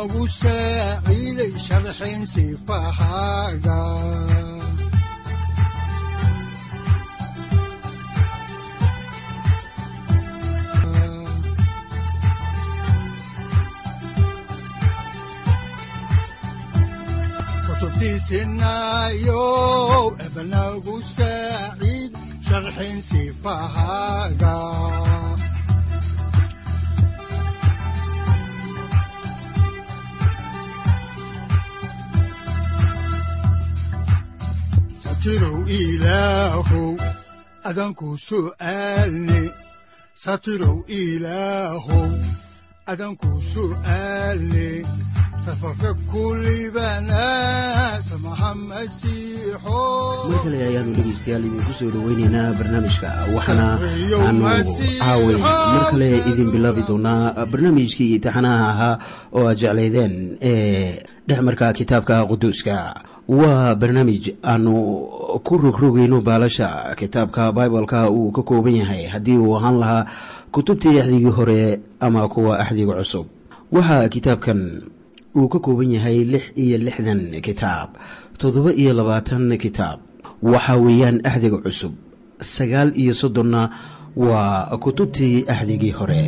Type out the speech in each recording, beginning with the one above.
udanogu saaciiday sharxin sifahaaga kutubtiisinayow ebanagu saaciid sharxin sifahaaga satirow ilaahow adanku su'aalne satirow ilaahow adanku su'aalne safarka kulibana samaha kale ayaanu dhegeystayaal idinku soo dhoweyneynaa barnaamijka waxaana aanu caaway mar kale idin bilaabi doonaa barnaamijkii taxanaha ahaa oo aad jeclaydeen ee dhexmarka kitaabka quduuska waa barnaamij aanu ku rogrogayno baalasha kitaabka bibaleka uu ka kooban yahay. Haddii uu ahaan lahaa kutubtii axdigii hore ama kuwa axdiga cusub. Waxaa kitaabkan uu ka kooban yahay lix iyo lixdan kitaab toddoba iyo labaatan kitaab. Waxa weeyaan axdiga cusub sagaal iyo soddonna waa kutubtii axdigii hore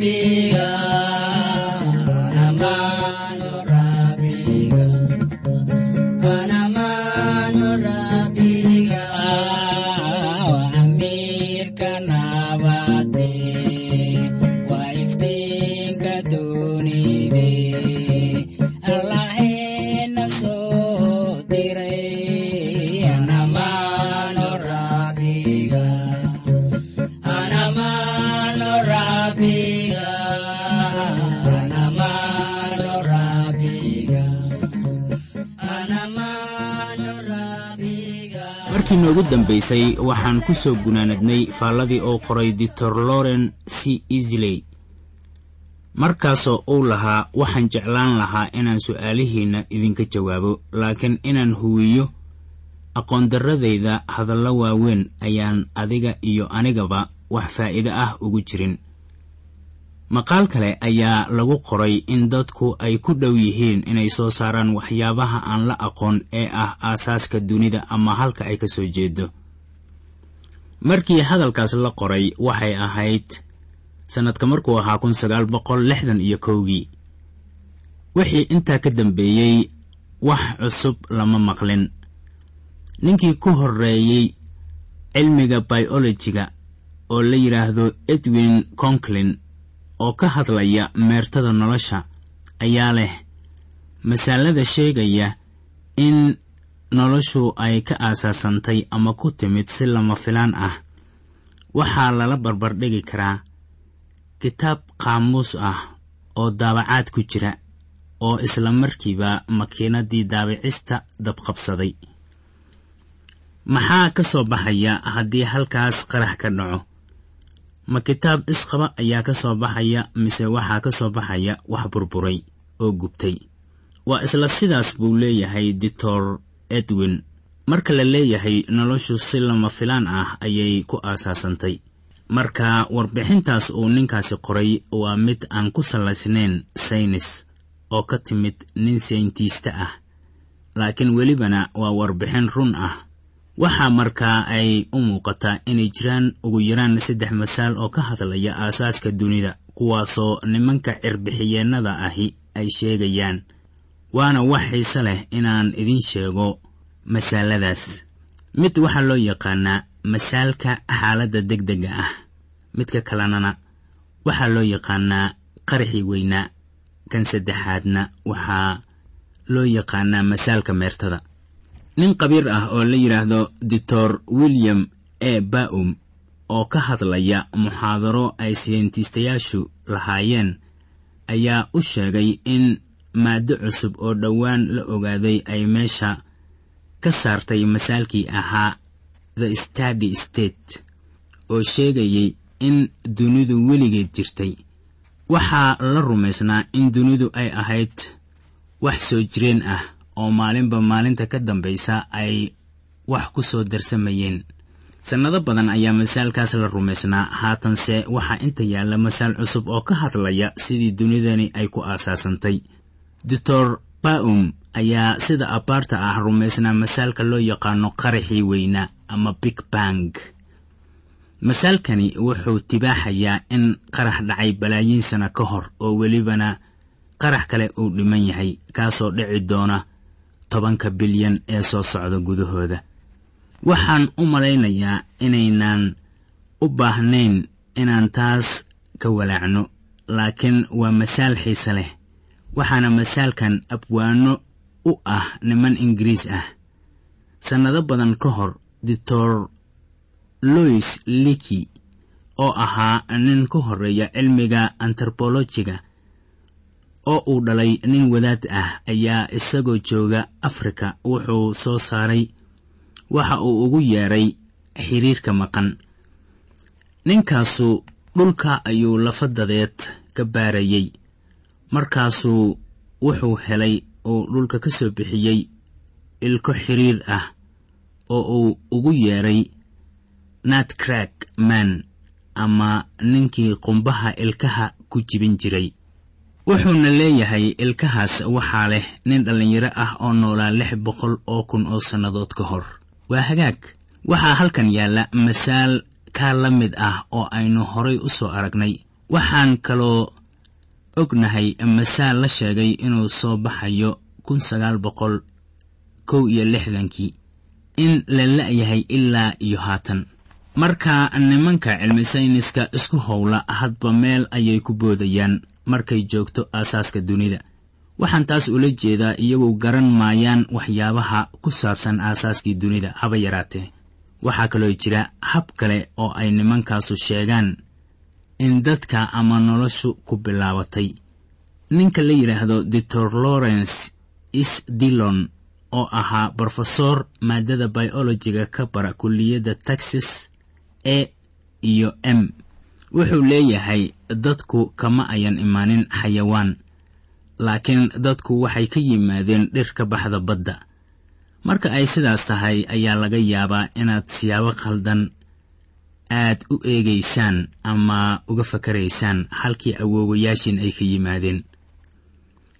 markii noogu dambaysay waxaan ku soo gunaanadnay faalladii uu qoray doctor loren c. Easley. Markaasoo uu lahaa waxaan jeclaan lahaa inaan su'aalihiinna idinka jawaabo laakiin inaan huwiyo aqoondarradayda hadallo waaweyn ayaan adiga iyo anigaba wax faa'iide ah ugu jirin maqaal kale ayaa lagu qoray in dadku ay ku dhow yihiin inay soo saaraan waxyaabaha aan la aqoon ee ah aasaaska dunida ama halka ay ka soo jeedo markii hadalkaas la qoray waxay ahayd sannadka markuu ahaa kun sagaal boqol lixdan iyo kowgii wixii intaa ka dambeeyey wax cusub lama maqlin. Ninkii ku horreeyey cilmiga biolojiga oo la yidhaahdo edwin conklin oo ka hadlaya meertada nolosha ayaa leh masaalada sheegaya in noloshu ay ka aasaasantay ama ku timid si lama filaan ah. Waxaa lala barbardhigi karaa kitaab qaamuus ah oo daabacaad ku jira oo isla markiiba makiinaddii daabicista dabqabsaday. Maxaa ka soo baxaya haddii halkaas qarax ka dhaco ma kitaab isqaba ayaa ka soo baxaya mise waxaa ka soo baxaya wax burburay oo gubtay. Waa isla sidaas buu leeyahay doctor edwin. Marka la leeyahay noloshu si lama filaan ah ayay ku aasaasantay. Marka warbixintaas uu ninkaasi qoray waa mid aan ku sallaysnayn saynis oo ka timid nin sayntiista ah. Laakiin welibana waa warbixin run ah waxaa markaa ay u muuqataa inay jiraan ugu yaraan saddex masaal oo ka hadlaya aasaaska dunida kuwaasoo nimanka cirbixiyeennada ahi ay sheegayaan. Waana wax xiise leh inaan idiin sheego masaaladaas. Mid waxaa loo yaqaanaa masaalka xaaladda degdega ah. Midka kalenana waxaa loo yaqaanaa qaraxii weynaa kan saddexaadna waxaa loo yaqaanaa masaalka meertada nin qabiir ah oo la yidhaahdo doctor william e. Baum oo ka hadlaya muxaadaro ay sayintiistayaashu lahaayeen ayaa u sheegay in maaddo cusub oo dhowaan la ogaaday ay meesha ka saartay masaalkii ahaa the stady state oo sheegayay in dunidu weligeed jirtay. Waxaa la rumaysnaa in dunidu ay ahayd wax soo jireen ah oo maalinba maalinta ka dambaysa ay wax ku soo darsamayeen. Sannado badan ayaa masaalkaas la rumaysnaa haatanse waxaa inta yaalla masaal cusub oo ka hadlaya sidii dunidani ay ku aasaasantay. Doctor baum ayaa sida abaarta ah rumaysnaa masaalka loo yaqaano qaraxii weynaa ama big bang. Masaalkani wuxuu tibaaxayaa in qarax dhacay balaayiin sana ka hor oo welibana qarax kale uu dhiman yahay kaasoo dhici doona tobanka bilyan ee soo socda gudahooda. Waxaan u malaynayaa inaynaan u baahnayn inaan taas ka walaacno laakiin waa masaal xiise leh. Waxaana masaalkan abwaano u ah niman ingiriis ah. Sannado badan ka hor doctor lois liki oo ahaa nin ka horreeya cilmiga antropolojiga oo uu dhalay nin wadaad ah ayaa isagoo jooga afrika wuxuu soo saaray. Waxa uu ugu yeedhay xiriirka maqan. Ninkaasu dhulka ayuu lafadadeed ka baarayey markaasuu wuxuu helay uu dhulka ka soo bixiyey ilko xiriir ah oo uu ugu yeedhay natcrack man ama ninkii qumbaha ilkaha ku jibin jiray wuxuuna leeyahay ilkahaas waxaa leh nin dhallinyaro ah oo noolaa lix boqol oo kun oo sannadood ka hor. Waa hagaag. Waxaa halkan yaalla masaal kaa la mid ah oo aynu horay u soo aragnay. Waxaan kaloo ognahay masaal la sheegay inuu soo baxayo kun sagaal boqol kow iyo lixdankii in la la'yahay ilaa iyo haatan. Marka nimanka cilmi sayniska isku howla hadba meel ayay ku boodayaan markay joogto aasaaska dunida. Waxaan taas ula jeedaa iyagu garan maayaan waxyaabaha ku saabsan aasaaskii dunida haba yaraatee. Waxaa kaloo jira hab kale oo ay nimankaasu sheegaan in dadka ama noloshu ku bilaabatay. Ninka la yidhaahdo doctor lawrence is dillon oo ahaa brofesor maadada biolojiga ka bara kulliyadda texas e iyo m wuxuu leeyahay dadku kama ayan imaanin xayawaan laakiin dadku waxay ka yimaadeen dhir ka baxda badda. Marka ay sidaas tahay ayaa laga yaabaa inaad siyaabo khaldan aad u eegaysaan ama uga fakaraysaan halkii awoowayaashin ay ka yimaadeen.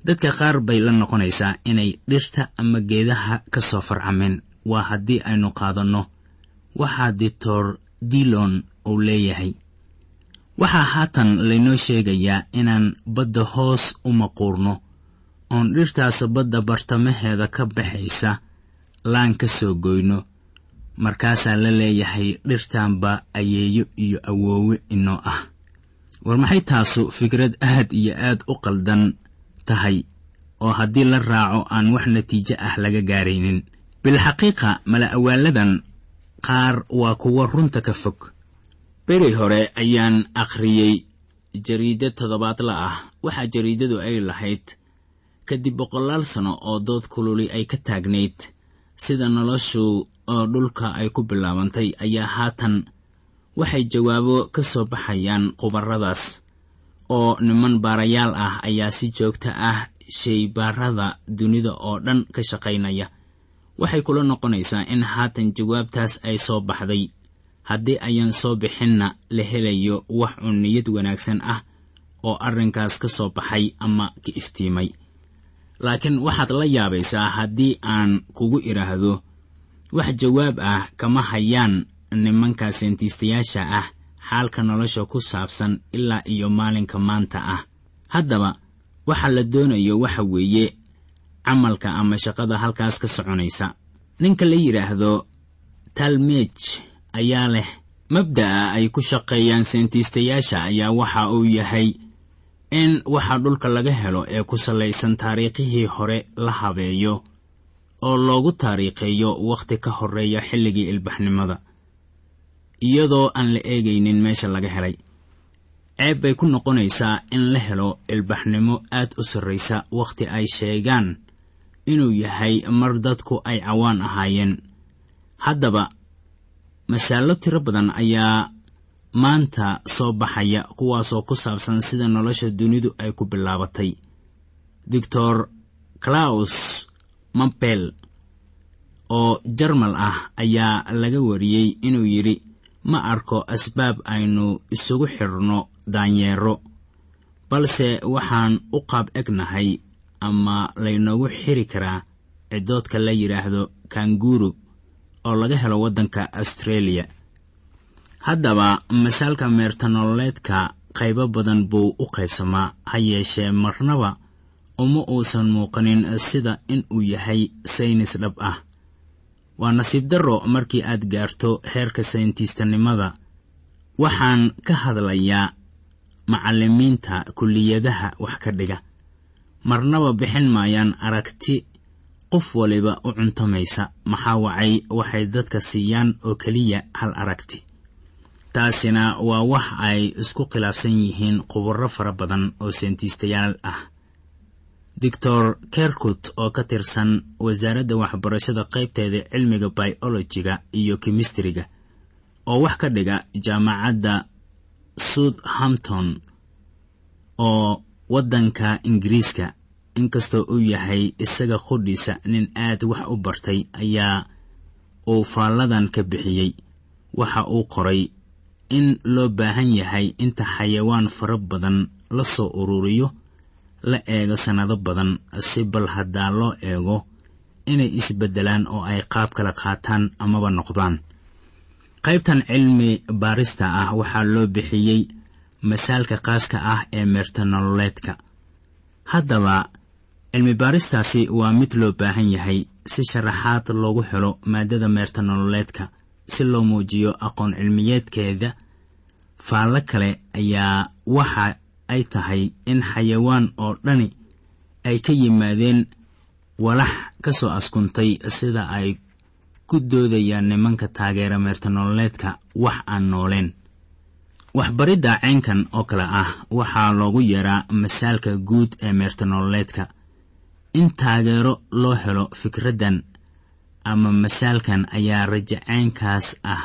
Dadka qaar bay la noqonaysaa inay dhirta ama geedaha ka soo farcameen waa haddii aynu qaadanno. Waxaa doctor dillon uu leeyahay waxaa haatan laynoo sheegayaa inaan badda hoos u maquurno oon dhirtaas badda bartamaheeda ka baxaysa laan ka soo goyno. Markaasaa la leeyahay dhirtaanba ayeeyo iyo awoowe inoo ah. War maxay taasu fikrad aad iyo aad u qaldan tahay oo haddii la raaco aan wax natiijo ah laga gaaraynin? Bilxaqiiqa mala awaaladan qaar waa kuwa runta ka fog beri hore ayaan akhriyey jariidad toddobaadla ah. Waxaa jariidadu ay lahayd kadib boqolaal sano oo dood kululi ay ka taagnayd. Sida noloshu oo dhulka ay ku bilaabantay ayaa haatan waxay jawaabo ka soo baxayaan khubaradaas oo niman baarayaal ah ayaa si joogto ah shaybaarada dunida oo dhan ka shaqaynaya. Waxay kula noqonaysaa in haatan jawaabtaas ay soo baxday haddii ayaan soo bixinna la helayo wax uun niyad wanaagsan ah oo arrinkaas ka soo baxay ama ka iftiimay. Laakiin waxaad la yaabaysaa haddii aan kugu idhaahdo wax jawaab ah kama hayaan nimanka seentiistayaasha ah xaalka nolosha ku saabsan ilaa iyo maalinka maanta ah. Haddaba waxa la doonayo waxa weeye camalka ama shaqada halkaas ka soconaysa. Ninka la yidhaahdo talmej ayaa leh mabda'a ay ku shaqeeyaan seentiistayaasha ayaa waxa uu yahay in waxa dhulka laga helo ee ku salaysan taariikhihii hore la habeeyo oo loogu taariikheeyo wakhti ka horreeya xilligii ilbaxnimada iyadoo aan la eegaynin meesha laga helay. Ceeb bay ku noqonaysaa in la helo ilbaxnimo aad u sarraysa wakhti ay sheegaan inuu yahay mar dadku ay cawaan ahaayeen. Haddaba masaallo tiro badan ayaa maanta soo baxaya kuwaasoo ku saabsan sida nolosha dunidu ay ku bilaabatay. Doctor claus mabel oo jarmal ah ayaa laga wariyey inuu yidhi ma arko asbaab aynu isugu xidhno daanyeero balse waxaan u qaab egnahay ama laynoogu xiri karaa ciddoodka la yidhaahdo kanguru oo laga helo waddanka australia. Haddaba masaalka meertanololeedka qaybo badan buu u qaybsamaa ha yeeshee marnaba uma uusan muuqanin sida in uu yahay saynis dhab ah. Waa nasiib darro markii aad gaarto heerka saynististanimada waxaan ka hadlayaa macallimiinta kulliyadaha wax ka dhiga. Marnaba bixin maayaan aragti qof waliba u cuntamaysa maxaa wacay? Waxay dadka siiyaan oo keliya hal aragti. Taasina waa wax ay isku khilaafsan yihiin khubaro fara badan oo seentiistayaal ah. Doctor kerkut oo ka tirsan wasaaradda waxbarashada qaybteeda cilmiga biologiga iyo kemistriga oo wax ka dhiga jaamacadda southampton oo waddanka ingiriiska inkastoo uu yahay isaga qudhiisa nin aad wax u bartay ayaa uu faalladan ka bixiyey. Waxa uu qoray in loo baahan yahay inta xayawaan fara badan la soo ururiyo la eego sannado badan si bal haddaa loo eego inay isbeddelaan oo ay qaab kala qaataan amaba noqdaan. Qaybtan cilmi baarista ah waxaa loo bixiyey masaalka qaaska ah ee meertanololeedka haddaba cilmi baaristaasi waa mid loo baahan yahay si sharaxaad loogu helo maadada meertanololeedka si loo muujiyo aqoon cilmiyeedkeeda. Faallo kale ayaa waxa ay tahay in xayawaan oo dhani ay ka yimaadeen walax ka soo askuntay sida ay ku doodayaan nimanka taageera meertanololeedka wax aan nooleen waxbaridda ceynkan oo kale ah waxaa loogu yeeraa masaalka guud ee meertanololeedka in taageero loo helo fikraddan ama masaalkan ayaa rajaceynkaas ah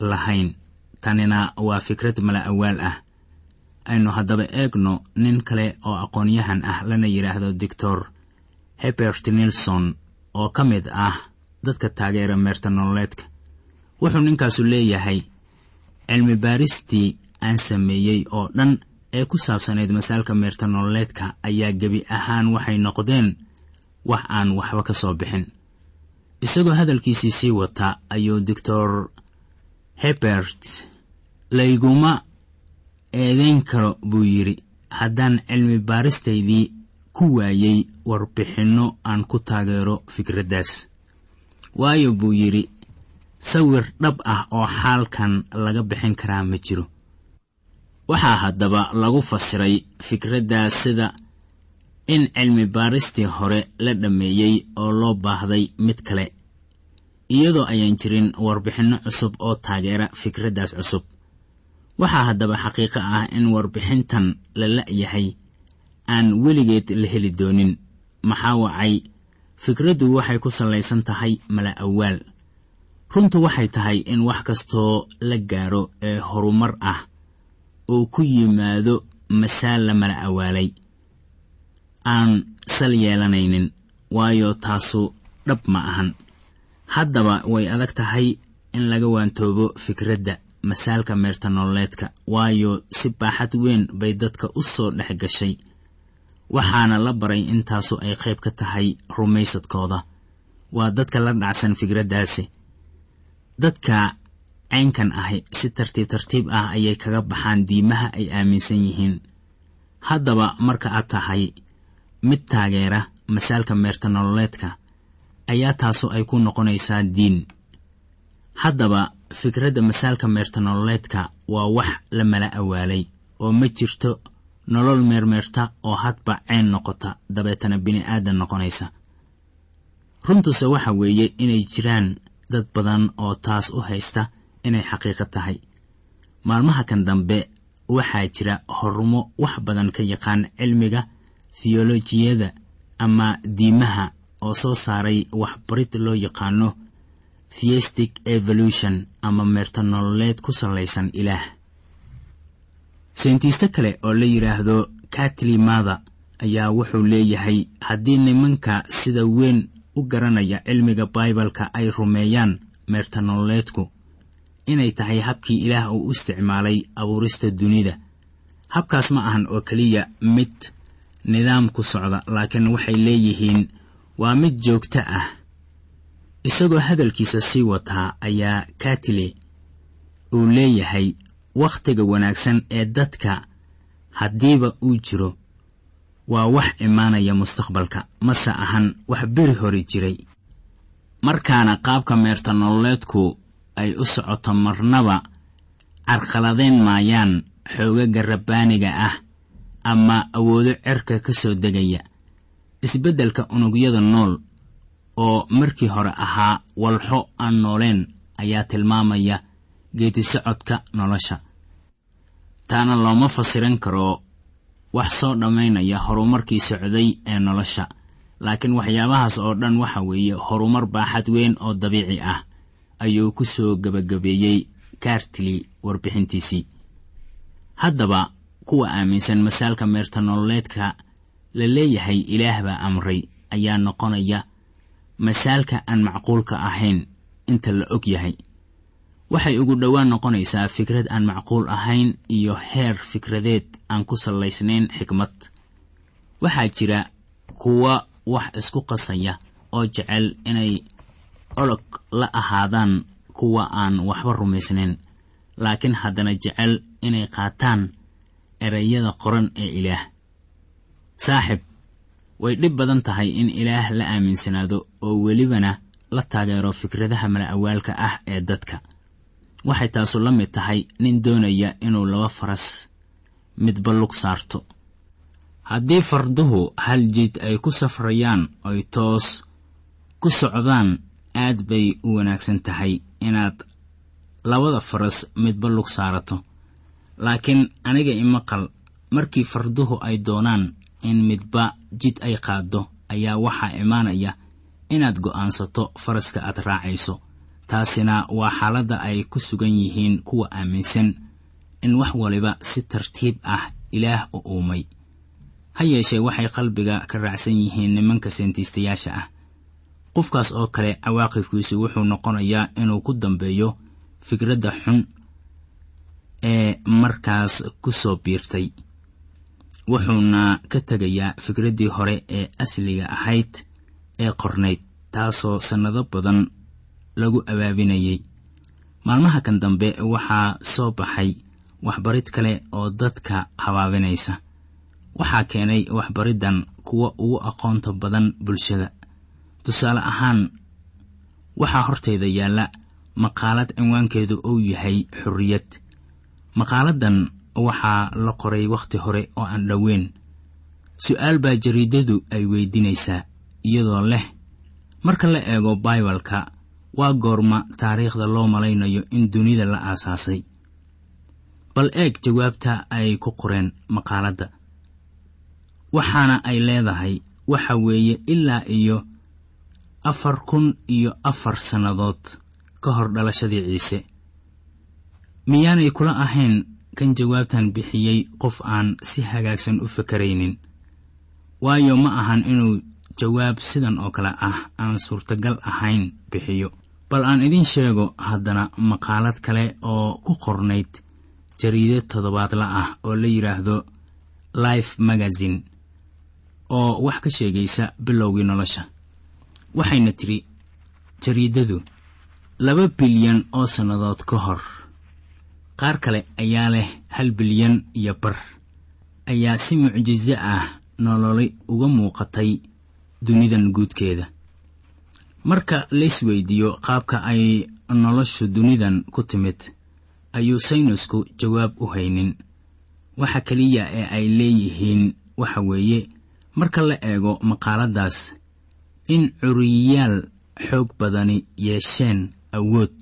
lahayn. Tanina waa fikrad mala awaal ah. Aynu haddaba eegno nin kale oo aqoonyahan ah lana yidhaahdo doctor hebert nilson oo ka mid ah dadka taageera meertanololeedka wuxuu ninkaasu leeyahay cilmi baaristii aan sameeyey oo dhan ee ku saabsanayd masaalka meertanololeedka ayaa gebi ahaan waxay noqdeen wax aan waxba ka soo bixin. Isagoo hadalkiisii sii wata ayuu doctor hebert layguma eedayn karo buu yidhi haddaan cilmi baaristaydii ku waayey warbixinno aan ku taageero fikraddaas. Waayo buu yidhi sawir dhab ah oo xaalkan laga bixin karaa ma jiro waxaa haddaba lagu fasiray fikraddaas sida in cilmi baaristii hore la dhammeeyey oo loo baahday mid kale iyadoo ayaan jirin warbixinno cusub oo taageera fikraddaas cusub. Waxaa haddaba xaqiiqo ah in warbixintan la la'yahay aan weligeed la heli doonin. Maxaa wacay? Fikraddu waxay ku sallaysan tahay mala awaal runtu waxay tahay in wax kastoo la gaaro ee horumar ah oo ku yimaado masaal la mala awaalay. Aan sal yeelanaynin waayo taasu dhab ma ahan. Haddaba way adag tahay in laga waantoobo fikradda masaalka meerta nololeedka waayo si baaxad weyn bay dadka u soo dhex gashay. Waxaana la baray intaasu ay qayb ka tahay rumaysadkooda. Waa dadka la dhacsan fikraddaasi. Dadka caynkan ahi si tartiib tartiib ah ayay kaga baxaan diimaha ay aaminsan yihiin. Haddaba marka aad tahay mid taageera masaalka meerta nololeedka ayaa taasu ay ku noqonaysaa diin. Haddaba fikradda masaalka meerta nololeedka waa wax la mala awaalay oo ma jirto nolol meermeerta oo hadba cayn noqota dabeetana bini'aadan noqonaysa. Runtuse waxa weeye inay jiraan dad badan oo taas u haysta inay xaqiiqo tahay. Maalmaha kan dambe waxaa jira horumo wax badan ka yaqaan cilmiga thiyolojiyada ama diimaha oo soo saaray waxbarid loo yaqaano theistic evolution ama meerta nololeed ku sallaysan ilaah. Sayntiste kale oo la yidhaahdo katli mada ayaa wuxuu leeyahay haddii nimanka sida weyn u garanaya cilmiga baibalka ay rumeeyaan meerta nololeedku inay tahay habkii ilaah uu u isticmaalay abuurista dunida. Habkaas ma ahan oo keliya mid nidaam ku socda laakiin waxay leeyihiin waa mid joogto ah. Isagoo hadalkiisa sii wataa ayaa katile uu leeyahay wakhtiga wanaagsan ee dadka haddiiba uu jiro. Waa wax imaanaya mustaqbalka mase ahan wax beri hore jiray. Markaana qaabka meerta nololeedku ay u socoto marnaba carqaladayn maayaan xoogaga rabbaaniga ah ama awoodo cerka ka soo degaya. Isbeddelka unugyada nool oo markii hore ahaa walxo aan nooleen ayaa tilmaamaya geedisocodka nolosha. Taana looma fasiran karo wax soo dhammaynaya horumarkii socday ee nolosha laakiin waxyaabahaas oo dhan waxa weeye horumar baaxad weyn oo dabiici ah ayuu ku soo gebagabeeyey kaartili warbixintiisii. Haddaba kuwa aaminsan masaalka meerta nololeedka la leeyahay ilaah baa amray ayaa noqonaya masaalka aan macquulka ahayn inta la og yahay. Waxay ugu dhowaan noqonaysaa fikrad aan macquul ahayn iyo heer fikradeed aan ku sallaysnayn xikmad. Waxaa jira kuwa wax isku qasaya oo jecel inay olog la ahaadaan kuwa aan waxba rumaysnayn. Laakiin haddana jecel inay qaataan ereyada qoran ee ilaah. Saaxib way dhib badan tahay in ilaah la aaminsanaado oo welibana la taageero fikradaha mala awaalka ah ee dadka. Waxay taasu la mid tahay nin doonaya inuu laba faras midba lug saarto. Haddii farduhu hal jid ay ku safrayaan oy toos ku socdaan aad bay u wanaagsan tahay inaad labada faras midba lug saarato. Laakiin aniga imaqal markii farduhu ay doonaan in midba jid ay qaaddo ayaa waxaa imaanaya inaad go'aansato faraska aad raacayso. Taasina waa xaaladda ay ku sugan yihiin kuwa aaminsan in wax waliba si tartiib ah ilaah u uumay. Ha yeeshee waxay qalbiga ka raacsan yihiin nimanka seentiistayaasha ah qofkaas oo kale cawaaqibkiisu wuxuu noqonayaa inuu ku dambeeyo fikradda xun ee markaas ku soo biirtay. Wuxuuna ka tegayaa fikraddii hore ee asliga ahayd ee qornayd taasoo sannado badan lagu abaabinayay. Maalmaha kan dambe waxaa soo baxay waxbarid kale oo dadka habaabinaysa waxaa keenay waxbariddan kuwa ugu aqoonta badan bulshada tusaale ahaan waxaa hortayda yaalla maqaalad cinwaankeedu uu yahay xorriyad maqaaladdan waxaa la qoray wakhti hore oo aan dhoweyn. Su'aal baa jariidadu ay weydiinaysaa iyadoo leh marka la eego baibalka waa goorma taariikhda loo malaynayo in dunida la aasaasay. Bal eeg jawaabta ay ku qoreen maqaaladda. Waxaana ay leedahay waxa weeye ilaa iyo afar kun iyo afar sannadood ka hor dhalashadii ciise. Miyaanay kula ahayn kan jawaabtan bixiyey qof aan si hagaagsan u fakaraynin waayo ma ahan inuu jawaab sidan oo kale ah aan suurtagal ahayn bixiyo. Bal aan idiin sheego haddana maqaalad kale oo ku qornayd jariidad toddobaadla ah oo la yidhaahdo life magazine oo wax ka sheegaysa bilowgii nolosha waxayna tidhi jariidadu laba bilyan oo sannadood ka hor qaar kale ayaa leh hal bilyan iyo bar ayaa si mucjiso ah nololi uga muuqatay dunidan guudkeeda. Marka laisweydiiyo qaabka ay noloshu dunidan ku timid ayuu saynisku jawaab u haynin waxa keliya ee ay leeyihiin waxa weeye marka la eego maqaaladdaas in curiyayaal xoog badani yeesheen awood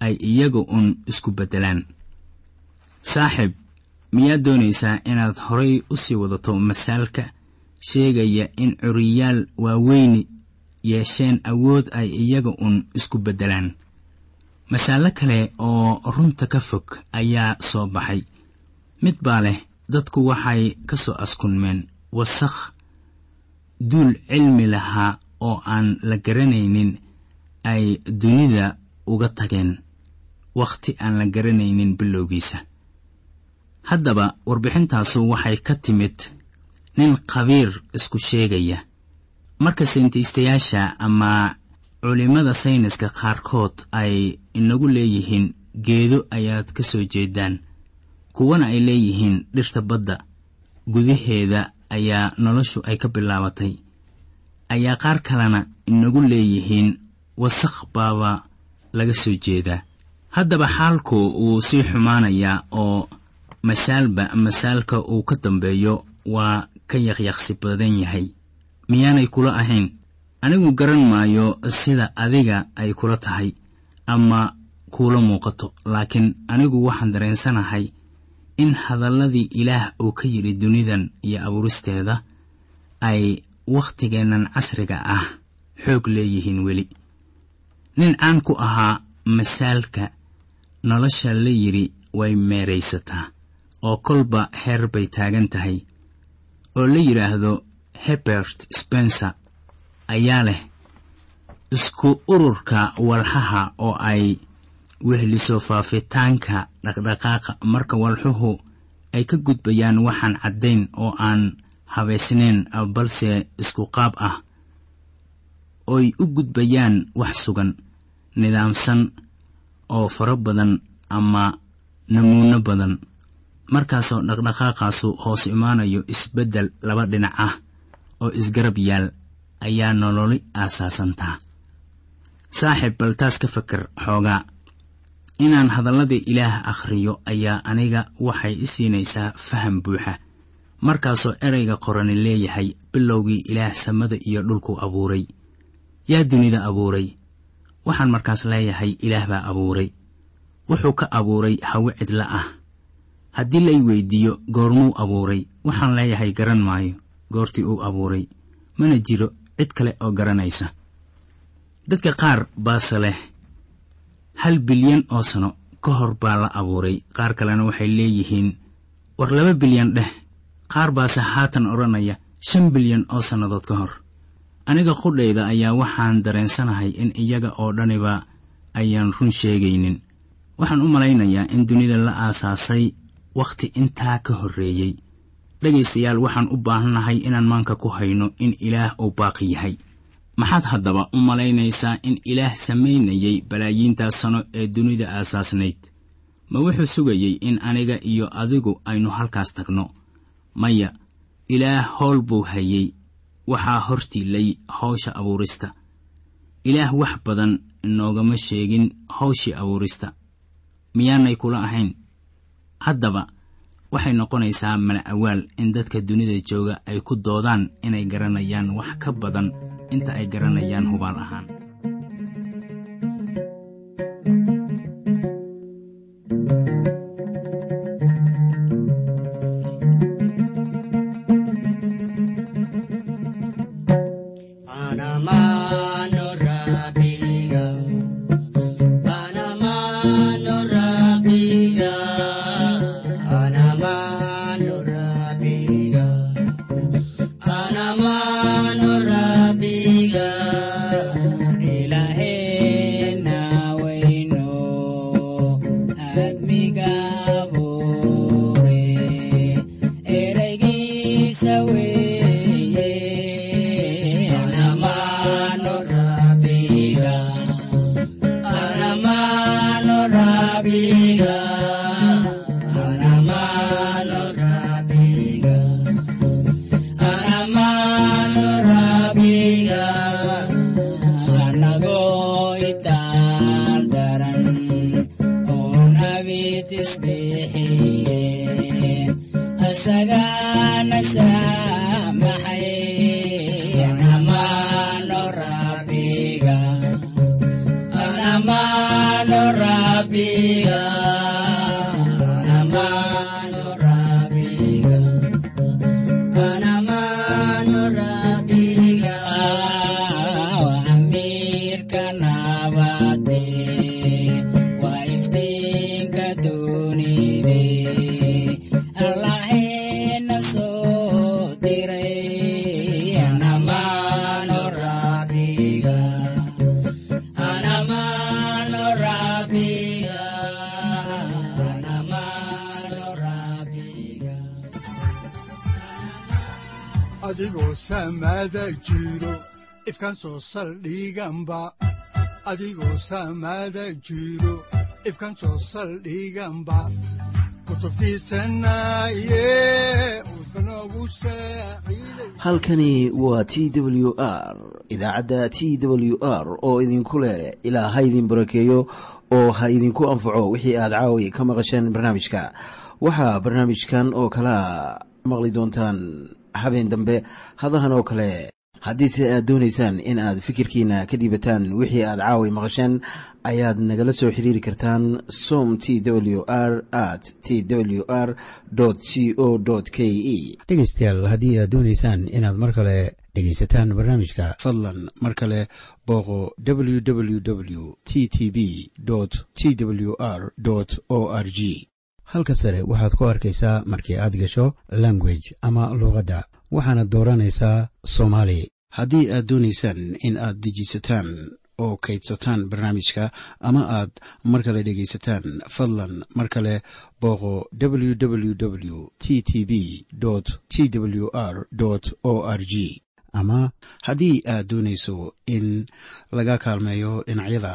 ay iyaga uun isku beddelaan. Saaxib miyaad doonaysaa inaad horay u sii wadato masaalka? Sheegaya in curiyaal waaweyni yeesheen awood ay iyaga uun isku beddelaan. Masaalo kale oo runta ka fog ayaa soo baxay. Mid baa leh dadku waxay ka soo askunmeen wasakh duul cilmi lahaa oo aan la garanaynin ay dunida uga tageen wakhti aan la garanaynin bilowgiisa. Haddaba warbixintaasu waxay ka timid nin khabiir isku sheegaya. Marka sayntaystayaasha ama culimmada sayniska qaarkood ay inagu leeyihiin geedo ayaad ka soo jeedaan kuwana ay leeyihiin dhirta badda gudaheeda ayaa noloshu ay ka bilaabatay. Ayaa qaar kalena inagu leeyihiin wasakh baaba laga soo jeedaa haddaba xaalku wuu sii xumaanayaa oo masaalba masaalka uu ka dambeeyo waa ka yaqyaqsi badan yahay. Miyaanay kula ahayn? Anigu garan maayo sida adiga ay kula tahay ama kuula muuqato. Laakiin anigu waxaan dareensanahay in hadalladii ilaah uu ka yidhi dunidan iyo abuuristeeda ay wakhtigeennan casriga ah xoog leeyihiin weli. Nin caan ku ahaa masaalka nolosha la yidhi way meeraysataa oo kolba heer bay taagan tahay oo la yidhaahdo hebert spencer ayaa leh isku ururka walxaha oo ay wehliso faafitaanka dhaqdhaqaaqa. Marka walxuhu ay ka gudbayaan waxaan caddayn oo aan habaysnayn balse isku qaab ah oy u gudbayaan wax sugan nidaamsan oo fara badan ama namuuno badan. Markaasoo dhaqdhaqaaqaasu hoos imaanayo isbeddel laba dhinac ah oo isgarab yaal ayaa nololi aasaasantaa. Saaxiib bal taas ka fakar xoogaa inaan hadalladii ilaah akhriyo ayaa aniga waxay i siinaysaa faham buuxa. Markaasoo ereyga qorani leeyahay bilowgii ilaah samada iyo dhulku abuuray. Yaa dunida abuuray waxaan markaas leeyahay ilaah baa abuuray. Wuxuu ka abuuray hawe cidla ah. Haddii lay weydiiyo goormuu abuuray. Waxaan leeyahay garan maayo goortii uu abuuray. Mana jiro cid kale oo garanaysa. Dadka qaar baase leh hal bilyan oo sano ka hor baa la abuuray. Qaar kalena waxay leeyihiin war laba bilyan dheh qaar baase haatan odhanaya shan bilyan oo sannadood ka hor. Aniga qudhayda ayaa waxaan dareensanahay in iyaga oo dhaniba ayaan run sheegaynin. Waxaan u malaynayaa in dunida la aasaasay wakhti intaa ka horreeyey dhegaystayaal waxaan u baahannahay inaan maanka ku hayno in ilaah uu baaqi yahay maxaad haddaba u malaynaysaa in ilaah samaynayay balaayiintaas sano ee dunida aasaasnayd? Ma wuxuu sugayey in aniga iyo adigu aynu halkaas tagno? Maya ilaah howl buu hayey waxaa hortiilay hawsha abuurista. Ilaah wax badan noogama sheegin hawshii abuurista. Miyaanay kula ahayn? Haddaba waxay noqonaysaa mana awaal in dadka dunida jooga ay ku doodaan inay garanayaan wax ka badan inta ay garanayaan hubaal ahaan adigoo ifkaan soo saldhiganba adigoo saamaada jiro ifkaan soo saldhiganba halkani waa t w r idaacadda t w r oo idinku leh ilaa ha idin barakeeyo oo ha idinku anfaco wixii aad caawi ka maqasheen barnaamijka. Waxaa barnaamijkan oo kalaa maqli doontaan habeen dambe hadahan oo kale haddiise aad doonaysaan in aad fikirkiina ka dhiibataan wixii aad caawi maqasheen ayaad nagala soo xiriiri kartaan som t w r at t w r c o k e dhegaystayaal haddii aad doonaysaan inaad mar kale dhegaysataan barnaamijka fadlan mar kale booqo www t t b t w r o r g halka sare waxaad ku arkaysaa markii aad gasho language ama luuqadda waxaana dooranaysaa soomaali haddii aad doonaysaan in aad dejisataan oo kaydsataan barnaamijka ama aad mar kale dhegaysataan fadlan mar kale booqo www t t b t w r o r g ama haddii aad doonayso in laga kaalmeeyo dhinacyada